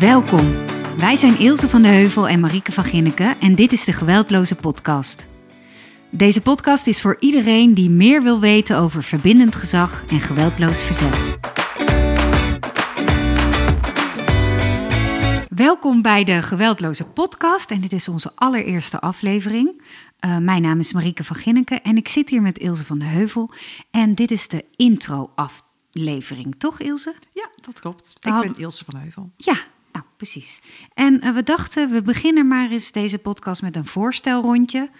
Welkom. Wij zijn Ilse van de Heuvel en Marieke van Ginneken en dit is de Geweldloze Podcast. Deze podcast is voor iedereen die meer wil weten over verbindend gezag en geweldloos verzet. Welkom bij de Geweldloze Podcast en dit is onze allereerste aflevering. Uh, mijn naam is Marieke van Ginneken en ik zit hier met Ilse van de Heuvel. En dit is de intro-aflevering, toch Ilse? Ja, dat klopt. Ik ben Ilse van de Heuvel. Ja, precies. En uh, we dachten, we beginnen maar eens deze podcast met een voorstelrondje.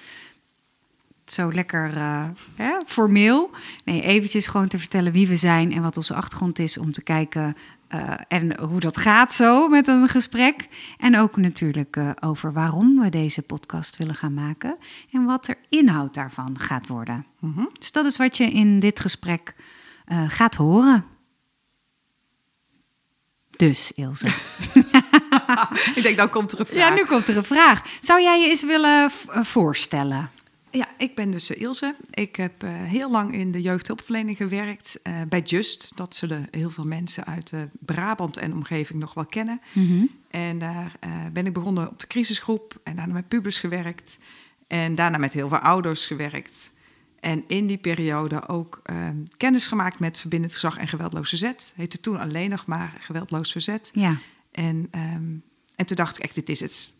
Zo lekker uh, hè, formeel. Nee, eventjes gewoon te vertellen wie we zijn en wat onze achtergrond is om te kijken uh, en hoe dat gaat zo met een gesprek. En ook natuurlijk uh, over waarom we deze podcast willen gaan maken en wat er inhoud daarvan gaat worden. Mm -hmm. Dus dat is wat je in dit gesprek uh, gaat horen. Dus, Ilse. Ik denk, dan komt er een vraag. Ja, nu komt er een vraag. Zou jij je eens willen voorstellen? Ja, ik ben dus Ilse. Ik heb uh, heel lang in de jeugdhulpverlening gewerkt uh, bij Just. Dat zullen heel veel mensen uit uh, Brabant en omgeving nog wel kennen. Mm -hmm. En daar ben ik begonnen op de crisisgroep en daarna met pubers gewerkt. En daarna met heel veel ouders gewerkt. En in die periode ook kennis gemaakt met verbindend gezag en geweldloos verzet. Heette toen alleen nog maar geweldloos verzet. Ja. En, um, en toen dacht ik echt, dit is het.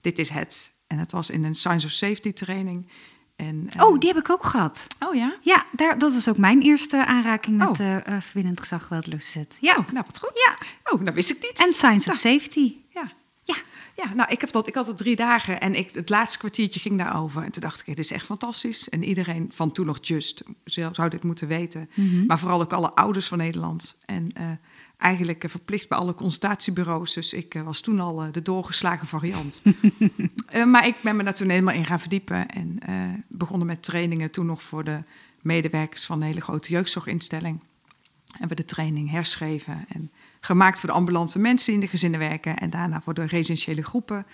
Dit is het. En het was in een Science of Safety training. En, uh... Oh, die heb ik ook gehad. Oh ja? Ja, daar, dat was ook mijn eerste aanraking met oh. uh, verbindend gezag. Ja. Oh, nou wat goed. Ja. Oh, dat wist ik niet. En Science of Safety. Ja. Ja. Ja, nou, ik, heb dat, ik had het drie dagen en ik, het laatste kwartiertje ging daarover. En toen dacht ik, dit is echt fantastisch. En iedereen van toen nog Just zou dit moeten weten. Mm -hmm. Maar vooral ook alle ouders van Nederland. En uh, eigenlijk verplicht bij alle consultatiebureaus. Dus ik uh, was toen al uh, de doorgeslagen variant. uh, maar ik ben me daar toen helemaal in gaan verdiepen. En begonnen met trainingen toen nog voor de medewerkers van een hele grote jeugdzorginstelling. En we de training herschreven en gemaakt voor de ambulante mensen die in de gezinnen werken. En daarna voor de residentiële groepen.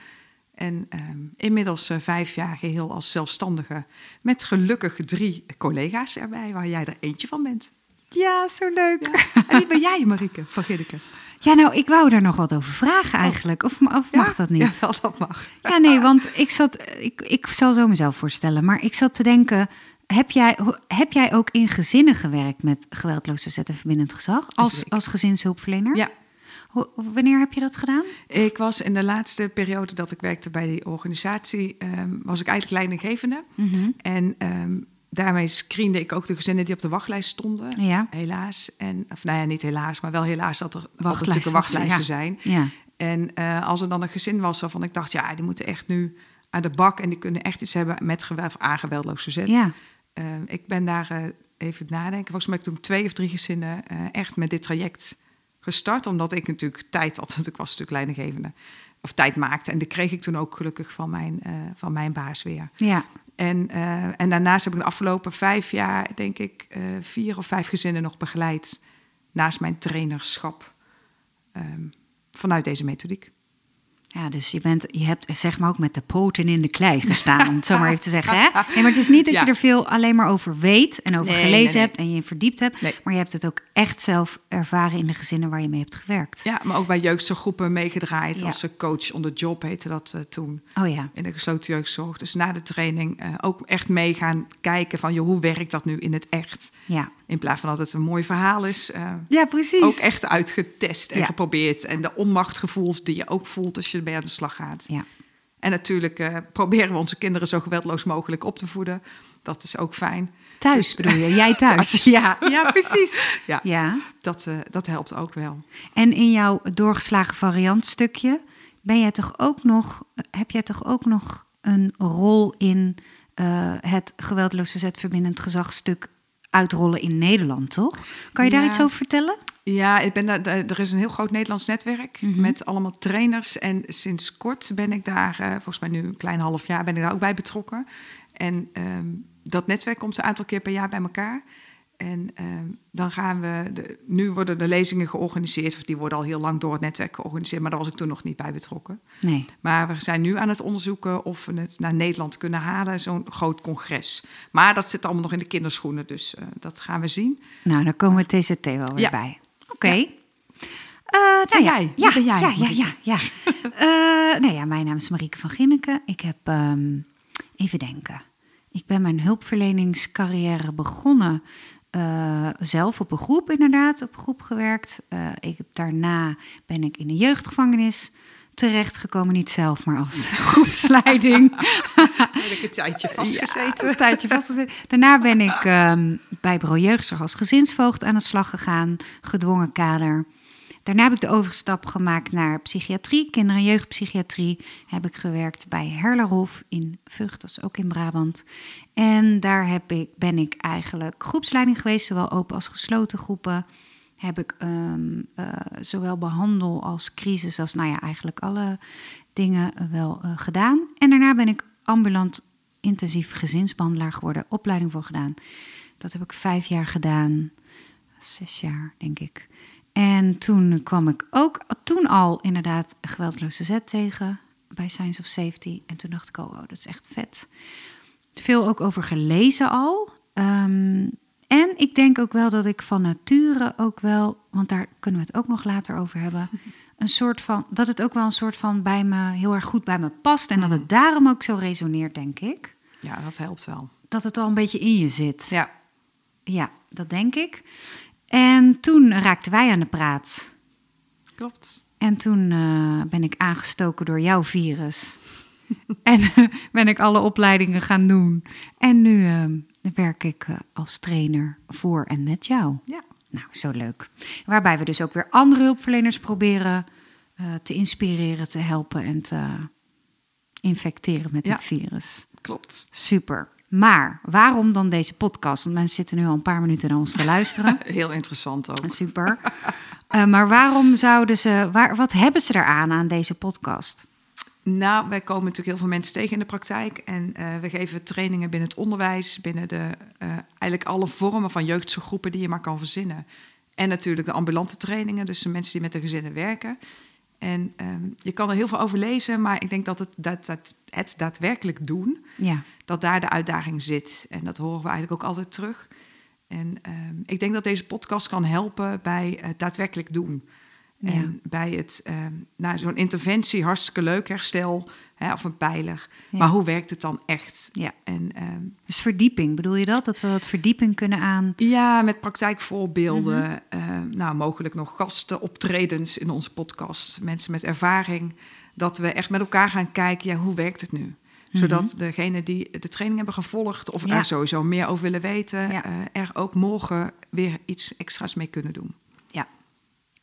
En inmiddels vijf jaar geheel als zelfstandige. Met gelukkig drie collega's erbij, waar jij er eentje van bent. Ja, zo leuk. Ja. En wie ben jij, Marieke van Ginneke? Ja, nou, ik wou daar nog wat over vragen eigenlijk. Of, of mag dat niet? Ja, dat mag. Ja, nee, want ik zat... Ik, ik zal zo mezelf voorstellen, maar ik zat te denken... Heb jij, heb jij ook in gezinnen gewerkt met geweldloos verzet en verbindend gezag? Als, als gezinshulpverlener? Ja. Ho, wanneer heb je dat gedaan? Ik was in de laatste periode dat ik werkte bij die organisatie... Um, was ik eigenlijk leidinggevende. Mm -hmm. En... Um, daarmee screende ik ook de gezinnen die op de wachtlijst stonden. Ja. Helaas. En, of nou ja, niet helaas, maar wel helaas dat er wachtlijsten, wachtlijsten ja. zijn. Ja. En uh, als er dan een gezin was waarvan ik dacht, ja, die moeten echt nu aan de bak en die kunnen echt iets hebben met geweld, aangeweldloos verzet. Ja. Uh, ik ben daar uh, even nadenken. Volgens mij toen twee of drie gezinnen echt met dit traject gestart, omdat ik natuurlijk tijd had. Ik was natuurlijk leidinggevende of tijd maakte. En die kreeg ik toen ook gelukkig van mijn, van mijn baas weer. Ja. En, uh, en daarnaast heb ik de afgelopen vijf jaar, denk ik, uh, vier of vijf gezinnen nog begeleid. Naast mijn trainerschap. Um, vanuit deze methodiek. Ja, dus je, bent, je hebt zeg maar ook met de poten in de klei gestaan, om het zo maar even te zeggen. Hè? Nee, maar het is niet dat ja. je er veel alleen maar over weet en over nee, gelezen nee, nee. hebt en je verdiept hebt. Maar je hebt het ook echt zelf ervaren in de gezinnen waar je mee hebt gewerkt. Ja, maar ook bij jeugdzorggroepen meegedraaid. Ja. Als coach on the job heette dat uh, toen. Oh ja. In de gesloten jeugdzorg. Dus na de training uh, ook echt mee gaan kijken van joh, hoe werkt dat nu in het echt? Ja. In plaats van dat het een mooi verhaal is. Uh, ja, precies. Ook echt uitgetest en ja. geprobeerd. En de onmachtgevoels die je ook voelt als je ermee aan de slag gaat. Ja. En natuurlijk uh, proberen we onze kinderen zo geweldloos mogelijk op te voeden. Dat is ook fijn. Thuis dus, bedoel je? Jij thuis? ja, ja, precies. Ja, ja. Dat, uh, dat helpt ook wel. En in jouw doorgeslagen variantstukje ben jij toch ook nog, heb jij toch ook nog een rol in uh, het geweldloos verzet verbindend gezagstuk uitrollen in Nederland, toch? Kan je ja. daar iets over vertellen? Ja, ik ben daar, er is een heel groot Nederlands netwerk mm -hmm. met allemaal trainers. En sinds kort ben ik daar, uh, volgens mij nu een klein half jaar, ben ik daar ook bij betrokken. En um, dat netwerk komt een aantal keer per jaar bij elkaar. En um, dan gaan we, de, nu worden de lezingen georganiseerd, of die worden al heel lang door het netwerk georganiseerd, maar daar was ik toen nog niet bij betrokken. Nee. Maar we zijn nu aan het onderzoeken of we het naar Nederland kunnen halen, zo'n groot congres. Maar dat zit allemaal nog in de kinderschoenen, dus uh, dat gaan we zien. Nou, dan komen we TCT wel weer ja. bij. Oké. Eh, nou ja, jij? Ja, ben jij, Ja, ja, ja. ja. Eh, nou ja, mijn naam is Marieke van Ginneken. Ik heb, ehm, even denken. Ik ben mijn hulpverleningscarrière begonnen. eh, zelf op een groep inderdaad, op een groep gewerkt. Ik heb, daarna ben ik in een jeugdgevangenis terechtgekomen. Niet zelf, maar als groepsleiding. Heb ik een tijdje vastgezeten. Ja, een tijdje vastgezeten. Daarna ben ik ehm, bij bureau jeugdzorg als gezinsvoogd aan de slag gegaan. Gedwongen kader. Daarna heb ik de overstap gemaakt naar psychiatrie, kinder- en jeugdpsychiatrie. Heb ik gewerkt bij Herlerhof in Vught, dat is ook in Brabant. En daar heb ik, ben ik eigenlijk groepsleiding geweest, zowel open als gesloten groepen. Heb ik ehm, eh, zowel behandel als crisis, als nou ja, eigenlijk alle dingen eh, wel eh, gedaan. En daarna ben ik ambulant intensief gezinsbehandelaar geworden, opleiding voor gedaan. Dat heb ik vijf jaar gedaan, zes jaar denk ik. En toen kwam ik ook toen al inderdaad geweldloze zet tegen bij Science of Safety. En toen dacht ik, oh, dat is echt vet. Veel ook over gelezen al. Ehm, en ik denk ook wel dat ik van nature ook wel, want daar kunnen we het ook nog later over hebben, een soort van, dat het ook wel een soort van bij me heel erg goed bij me past. En dat het daarom ook zo resoneert, denk ik. Ja, dat helpt wel. Dat het al een beetje in je zit. Ja. Ja, dat denk ik. En toen raakten wij aan de praat. Klopt. En toen eh, ben ik aangestoken door jouw virus. en eh, ben ik alle opleidingen gaan doen. En nu eh, werk ik als trainer voor en met jou. Ja. Nou, zo leuk. Waarbij we dus ook weer andere hulpverleners proberen eh, te inspireren, te helpen en te infecteren met Ja. dit virus. Klopt. Super. Maar waarom dan deze podcast? Want mensen zitten nu al een paar minuten naar ons te luisteren. Heel interessant ook. Super. Eh, maar waarom zouden ze, waar, wat hebben ze eraan aan deze podcast? Nou, wij komen natuurlijk heel veel mensen tegen in de praktijk. En eh, we geven trainingen binnen het onderwijs, binnen de, eh, eigenlijk alle vormen van jeugdzorggroepen die je maar kan verzinnen. En natuurlijk de ambulante trainingen, dus de mensen die met de gezinnen werken. En ehm, je kan er heel veel over lezen, maar ik denk dat het, dat, dat het daadwerkelijk doen, Ja, dat daar de uitdaging zit. En dat horen we eigenlijk ook altijd terug. En ehm, ik denk dat deze podcast kan helpen bij het daadwerkelijk doen. Ja. En bij het, ehm, nou, zo'n interventie, hartstikke leuk, herstel hè, of een pijler. Ja. Maar hoe werkt het dan echt? ja. En ehm, Dus verdieping, bedoel je dat? Dat we wat verdieping kunnen aan... ja, met praktijkvoorbeelden, Mhm. ehm, nou, mogelijk nog gasten, optredens in onze podcast, mensen met ervaring. Dat we echt met elkaar gaan kijken, ja, hoe werkt het nu? Zodat degene die de training hebben gevolgd of Mhm. Ja. er sowieso meer over willen weten, eh, er ook morgen weer iets extra's mee kunnen doen.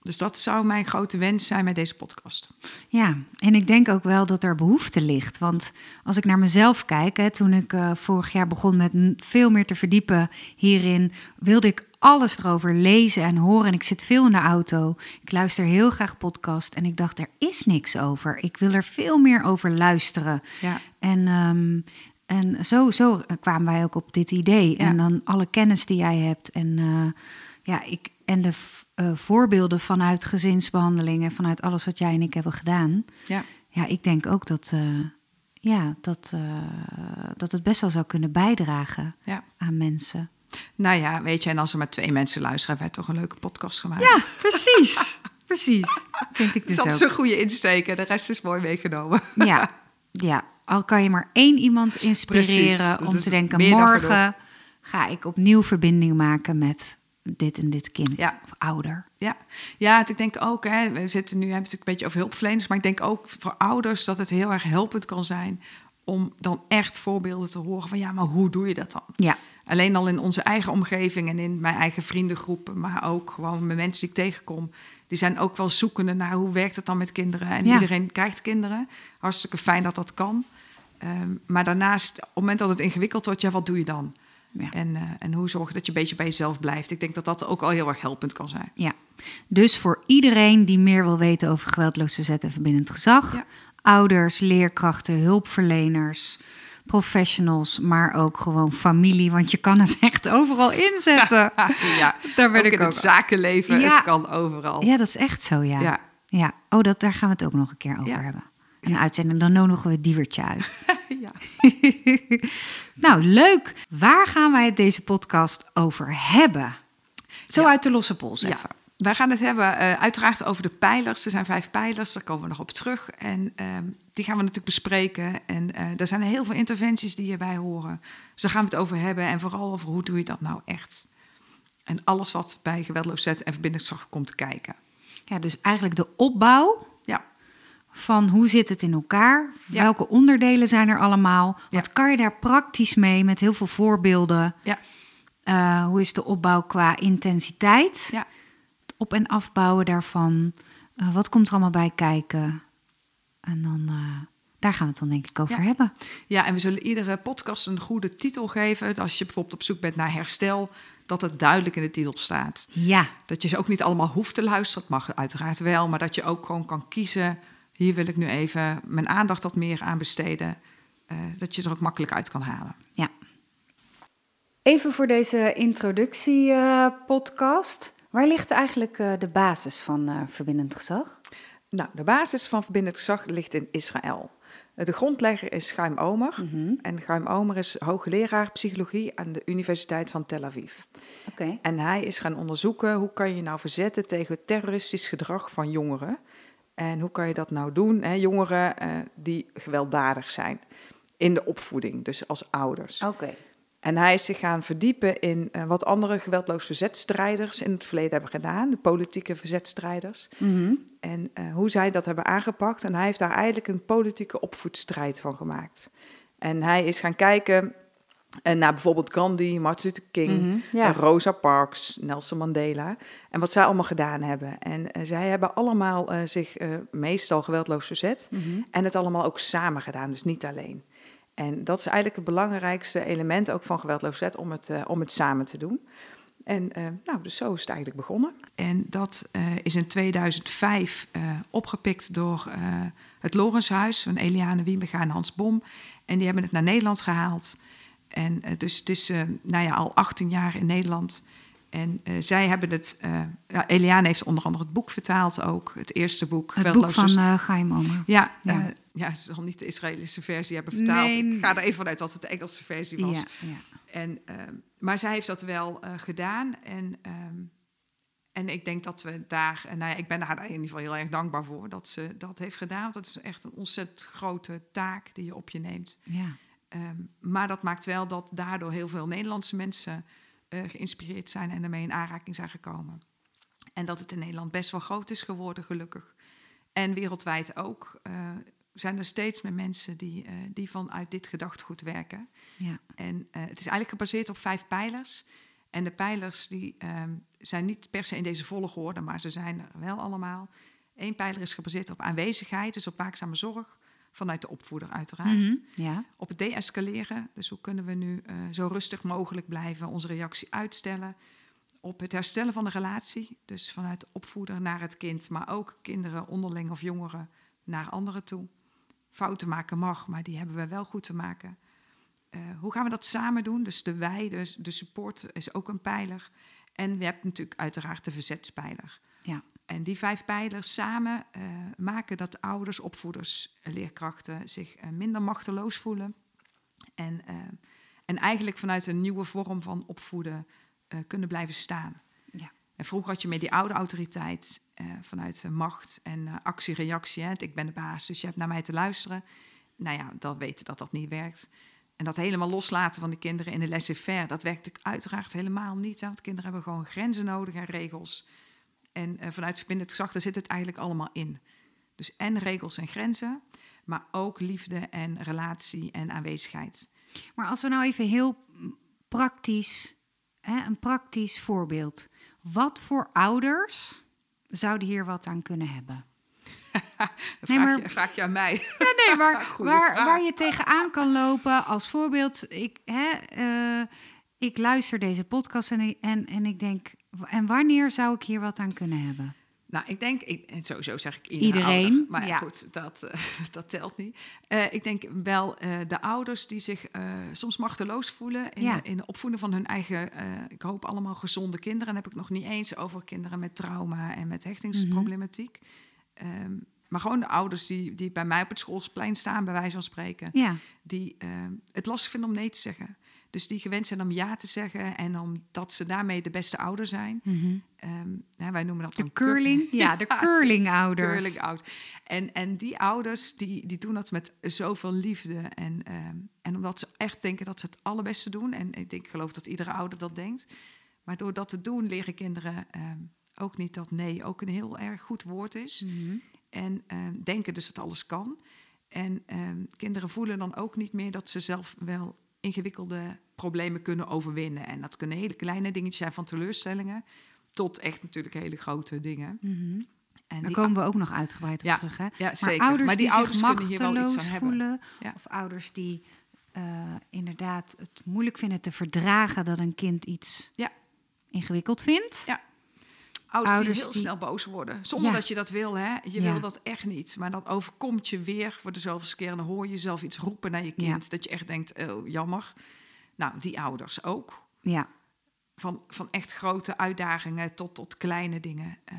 Dus dat zou mijn grote wens zijn met deze podcast. Ja, en ik denk ook wel dat er behoefte ligt. Want als ik naar mezelf kijk, hè, toen ik eh, vorig jaar begon met veel meer te verdiepen hierin, wilde ik alles erover lezen en horen. En ik zit veel in de auto. Ik luister heel graag podcast. En ik dacht, er is niks over. Ik wil er veel meer over luisteren. Ja. En, ehm, en zo, zo kwamen wij ook op dit idee. Ja. En dan alle kennis die jij hebt. En, eh, ja, ik, en de eh, voorbeelden vanuit gezinsbehandelingen, vanuit alles wat jij en ik hebben gedaan. Ja. Ja, ik denk ook dat, eh, ja, dat, eh, dat het best wel zou kunnen bijdragen Ja. aan mensen. Nou ja, weet je, en als er maar twee mensen luisteren, hebben wij toch een leuke podcast gemaakt. Ja, precies. precies. Vind ik dus dat is een goede insteek en de rest is mooi meegenomen. Ja, ja, al kan je maar één iemand inspireren Precies, om te denken: morgen ga ik opnieuw verbinding maken met dit en dit kind Ja. of ouder. Ja, ja het- ik denk ook, hè, we zitten nu hebben het een beetje over hulpverleners, maar ik denk ook voor ouders dat het heel erg helpend kan zijn om dan echt voorbeelden te horen van ja, maar hoe doe je dat dan? Ja, Alleen al in onze eigen omgeving en in mijn eigen vriendengroepen, maar ook gewoon met mensen die ik tegenkom. Die zijn ook wel zoekende naar hoe werkt het dan met kinderen. En Ja. iedereen krijgt kinderen. Hartstikke fijn dat dat kan. Ehm, maar daarnaast, op het moment dat het ingewikkeld wordt, ja, wat doe je dan? Ja. En, eh, en hoe zorg je dat je een beetje bij jezelf blijft? Ik denk dat dat ook al heel erg helpend kan zijn. ja. Dus voor iedereen die meer wil weten over geweldloos verzet en verbindend gezag, Ja. ouders, leerkrachten, hulpverleners, professionals, maar ook gewoon familie, want je kan het echt overal inzetten. ja, Daar ben ook ik in ook. het zakenleven, Ja. het kan overal. Ja, dat is echt zo, ja. Ja. Ja. Oh, dat, daar gaan we het ook nog een keer over Ja. hebben. Een uitzending, dan nodigen we het diewertje uit. ja. nou, leuk. Waar gaan wij het deze podcast over hebben? Zo Ja. uit de losse pols Ja. even. wij gaan het hebben uh, uiteraard over de pijlers. Er zijn vijf pijlers, daar komen we nog op terug. En uh, die gaan we natuurlijk bespreken. En uh, er zijn heel veel interventies die hierbij horen. Dus daar gaan we het over hebben. En vooral over hoe doe je dat nou echt. En alles wat bij geweldloosheid en verbindingskracht komt kijken. Ja, dus eigenlijk de opbouw ja. Van hoe zit het in elkaar? Ja. Welke onderdelen zijn er allemaal? Ja. Wat kan je daar praktisch mee met heel veel voorbeelden? Ja, Uh, hoe is de opbouw qua intensiteit? ja. Het op- en afbouwen daarvan. Uh, wat komt er allemaal bij kijken? En dan, uh, daar gaan we het dan denk ik over Ja. hebben. ja, en we zullen iedere podcast een goede titel geven. Als je bijvoorbeeld op zoek bent naar herstel, dat het duidelijk in de titel staat. Ja, Dat je ze ook niet allemaal hoeft te luisteren, dat mag uiteraard wel, maar dat je ook gewoon kan kiezen. Hier wil ik nu even mijn aandacht wat meer aan besteden. eh, dat je er ook makkelijk uit kan halen. ja. Even voor deze introductiepodcast. Waar ligt eigenlijk uh, de basis van uh, verbindend gezag? Nou, de basis van verbindend gezag ligt in Israël. De grondlegger is Chaim Omer. Mm -hmm. En Chaim Omer is hoogleraar psychologie aan de Universiteit van Tel Aviv. Oké. Okay. En hij is gaan onderzoeken hoe kan je nou verzetten tegen terroristisch gedrag van jongeren. En hoe kan je dat nou doen? Hè? Jongeren uh, die gewelddadig zijn in de opvoeding, dus als ouders. Oké. Okay. En hij is zich gaan verdiepen in uh, wat andere geweldloos verzetstrijders in het verleden hebben gedaan, de politieke verzetstrijders. Mm -hmm. En uh, hoe zij dat hebben aangepakt. En hij heeft daar eigenlijk een politieke opvoedstrijd van gemaakt. En hij is gaan kijken uh, naar bijvoorbeeld Gandhi, Martin Luther King, mm -hmm. ja. Rosa Parks, Nelson Mandela. En wat zij allemaal gedaan hebben. En uh, zij hebben allemaal zich meestal geweldloos verzet. Mm -hmm. En het allemaal ook samen gedaan, dus niet alleen. En dat is eigenlijk het belangrijkste element ook van geweldloos verzet om het, om het samen te doen. En nou, dus zo is het eigenlijk begonnen. En dat is in 2005 opgepikt door het Lorenshuis van Eliane Wiebega en Hans Bom. En die hebben het naar Nederland gehaald. En dus het is nou ja, al 18 jaar in Nederland. En zij hebben het. ja, Eliane heeft onder andere het boek vertaald ook. Het eerste boek. Het boek van uh, Omer. Ja, ja. Ja, ze zal niet de Israëlische versie hebben vertaald. Nee. Ik ga er even vanuit dat het de Engelse versie was. Ja, ja. En, uh, maar zij heeft dat wel uh, gedaan. En, um, en ik denk dat we daar... En nou ja, ik ben haar daar in ieder geval heel erg dankbaar voor dat ze dat heeft gedaan. Want dat is echt een ontzettend grote taak die je op je neemt. Ja. Um, maar dat maakt wel dat daardoor heel veel Nederlandse mensen uh, geïnspireerd zijn... en ermee in aanraking zijn gekomen. En dat het in Nederland best wel groot is geworden, gelukkig. En wereldwijd ook zijn er steeds meer mensen die, uh, die vanuit dit gedachtegoed werken. Ja. En het is eigenlijk gebaseerd op vijf pijlers. En de pijlers die, um, zijn niet per se in deze volgorde, maar ze zijn er wel allemaal. Eén pijler is gebaseerd op aanwezigheid, dus op waakzame zorg. Vanuit de opvoeder uiteraard. Mm -hmm. ja. Op het deescaleren, dus hoe kunnen we nu uh, zo rustig mogelijk blijven, onze reactie uitstellen. Op het herstellen van de relatie, dus vanuit de opvoeder naar het kind, maar ook kinderen onderling of jongeren naar anderen toe fouten maken mag, maar die hebben we wel goed te maken. Uh, hoe gaan we dat samen doen? Dus de wij, dus de support is ook een pijler. En we hebben natuurlijk uiteraard de verzetspijler. Ja. En die vijf pijlers samen uh, maken dat ouders, opvoeders, leerkrachten zich uh, minder machteloos voelen. En, en eigenlijk vanuit een nieuwe vorm van opvoeden kunnen blijven staan. Ja. En vroeger had je meer die oude autoriteit vanuit macht en actie-reactie. Ik ben de baas, dus je hebt naar mij te luisteren. Nou ja, dan weten dat dat niet werkt. En dat helemaal loslaten van die kinderen in de laissez-faire, dat werkt natuurlijk uiteraard helemaal niet. Hè, want kinderen hebben gewoon grenzen nodig en regels. En vanuit verbindend gezag, daar zit het eigenlijk allemaal in. Dus en regels en grenzen, maar ook liefde en relatie en aanwezigheid. Maar als we nou even heel praktisch, hè, een praktisch voorbeeld. Wat voor ouders zouden hier wat aan kunnen hebben? vraag, nee, maar, je, vraag je aan mij. Ja, nee, maar waar, waar je tegenaan kan lopen als voorbeeld. Ik, hè, uh, ik luister deze podcast en, en, en ik denk... En wanneer zou ik hier wat aan kunnen hebben? Nou, ik denk, ik, en sowieso zeg ik iedereen. Ouder, maar ja. goed, dat, uh, dat telt niet. Uh, ik denk wel uh, de ouders die zich soms machteloos voelen in, ja. in de opvoeden van hun eigen, ik hoop allemaal gezonde kinderen. En heb ik nog niet eens over kinderen met trauma en met hechtingsproblematiek. Mm -hmm. um, maar gewoon de ouders die, die bij mij op het schoolplein staan, bij wijze van spreken. Ja. Die het lastig vinden om nee te zeggen. Dus die gewend zijn om ja te zeggen en omdat ze daarmee de beste ouder zijn. Ja, wij noemen dat De cur- curling, ja, de curlingouders. curling oud. En, en die ouders die, die doen dat met zoveel liefde. En, ehm, en omdat ze echt denken dat ze het allerbeste doen. En ik, denk, ik geloof dat iedere ouder dat denkt. Maar door dat te doen leren kinderen ehm, ook niet dat nee ook een heel erg goed woord is. Mhm. En denken dus dat alles kan. En kinderen voelen dan ook niet meer dat ze zelf wel ingewikkelde problemen kunnen overwinnen. En dat kunnen hele kleine dingetjes zijn van teleurstellingen tot echt natuurlijk hele grote dingen. Mhm. En Daar komen we ook nog uitgebreid op Ja, terug. Hè? ja, maar zeker. ouders Maar die die, ouders zich machteloos voelen, Ja. of ouders die eh, inderdaad het moeilijk vinden te verdragen dat een kind iets Ja. ingewikkeld vindt. Ja. Ouders, Ouders die heel die- snel boos worden. Zonder Ja. dat je dat wil, hè. Je Ja. wil dat echt niet. Maar dat overkomt je weer voor de zoveelste keer. En dan hoor je jezelf iets roepen naar je kind. Dat je echt denkt, oh, jammer. Nou, die ouders ook. Ja. Van, van echt grote uitdagingen tot, tot kleine dingen. Eh,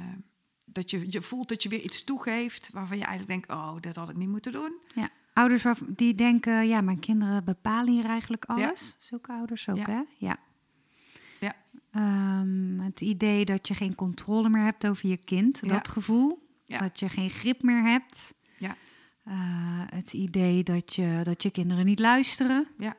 dat je, je voelt dat je weer iets toegeeft waarvan je eigenlijk denkt... oh, dat had ik niet moeten doen. ja. Ouders die denken, ja, mijn kinderen bepalen hier eigenlijk alles. Zulke ouders ook, hè? Ja. Ja. Ehm, het idee dat je geen controle meer hebt over je kind, Ja. dat gevoel. Ja. Dat je geen grip meer hebt. Ja. Eh, het idee dat je, dat je kinderen niet luisteren. Ja.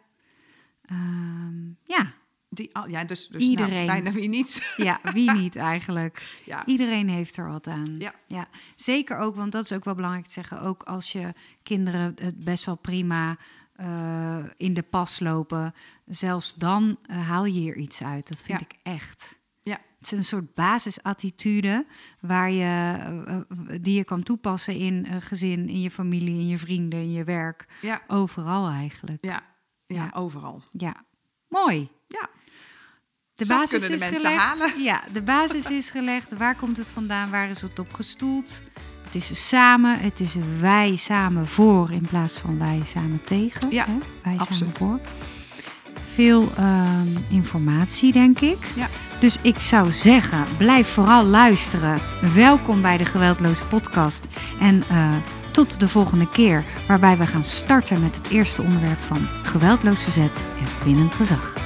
Ehm, ja. Die, al- ja, dus, dus Iedereen. Nou, bijna wie niet. ja, wie niet eigenlijk. ja. Iedereen heeft er wat aan. Ja. Zeker ook, want dat is ook wel belangrijk te zeggen. Ook als je kinderen het best wel prima eh, in de pas lopen. Zelfs dan eh, haal je hier iets uit. Dat vind Ja. ik echt. Ja. Het is een soort basisattitude waar je, eh, die je kan toepassen in een gezin, in je familie, in je vrienden, in je werk. Ja. Overal eigenlijk. Ja. Ja, Ja. overal. Ja, mooi. Ja. De Zat basis de is gelegd. halen. Ja, de basis is gelegd. Waar komt het vandaan? Waar is het op gestoeld? Het is samen. Het is wij samen voor in plaats van wij samen tegen. Ja, hè? Wij absoluut. samen voor. Veel ehm, informatie, denk ik. Ja. Dus ik zou zeggen, blijf vooral luisteren. Welkom bij de Geweldloze Podcast. En eh, tot de volgende keer, waarbij we gaan starten met het eerste onderwerp van geweldloos verzet en winnend gezag.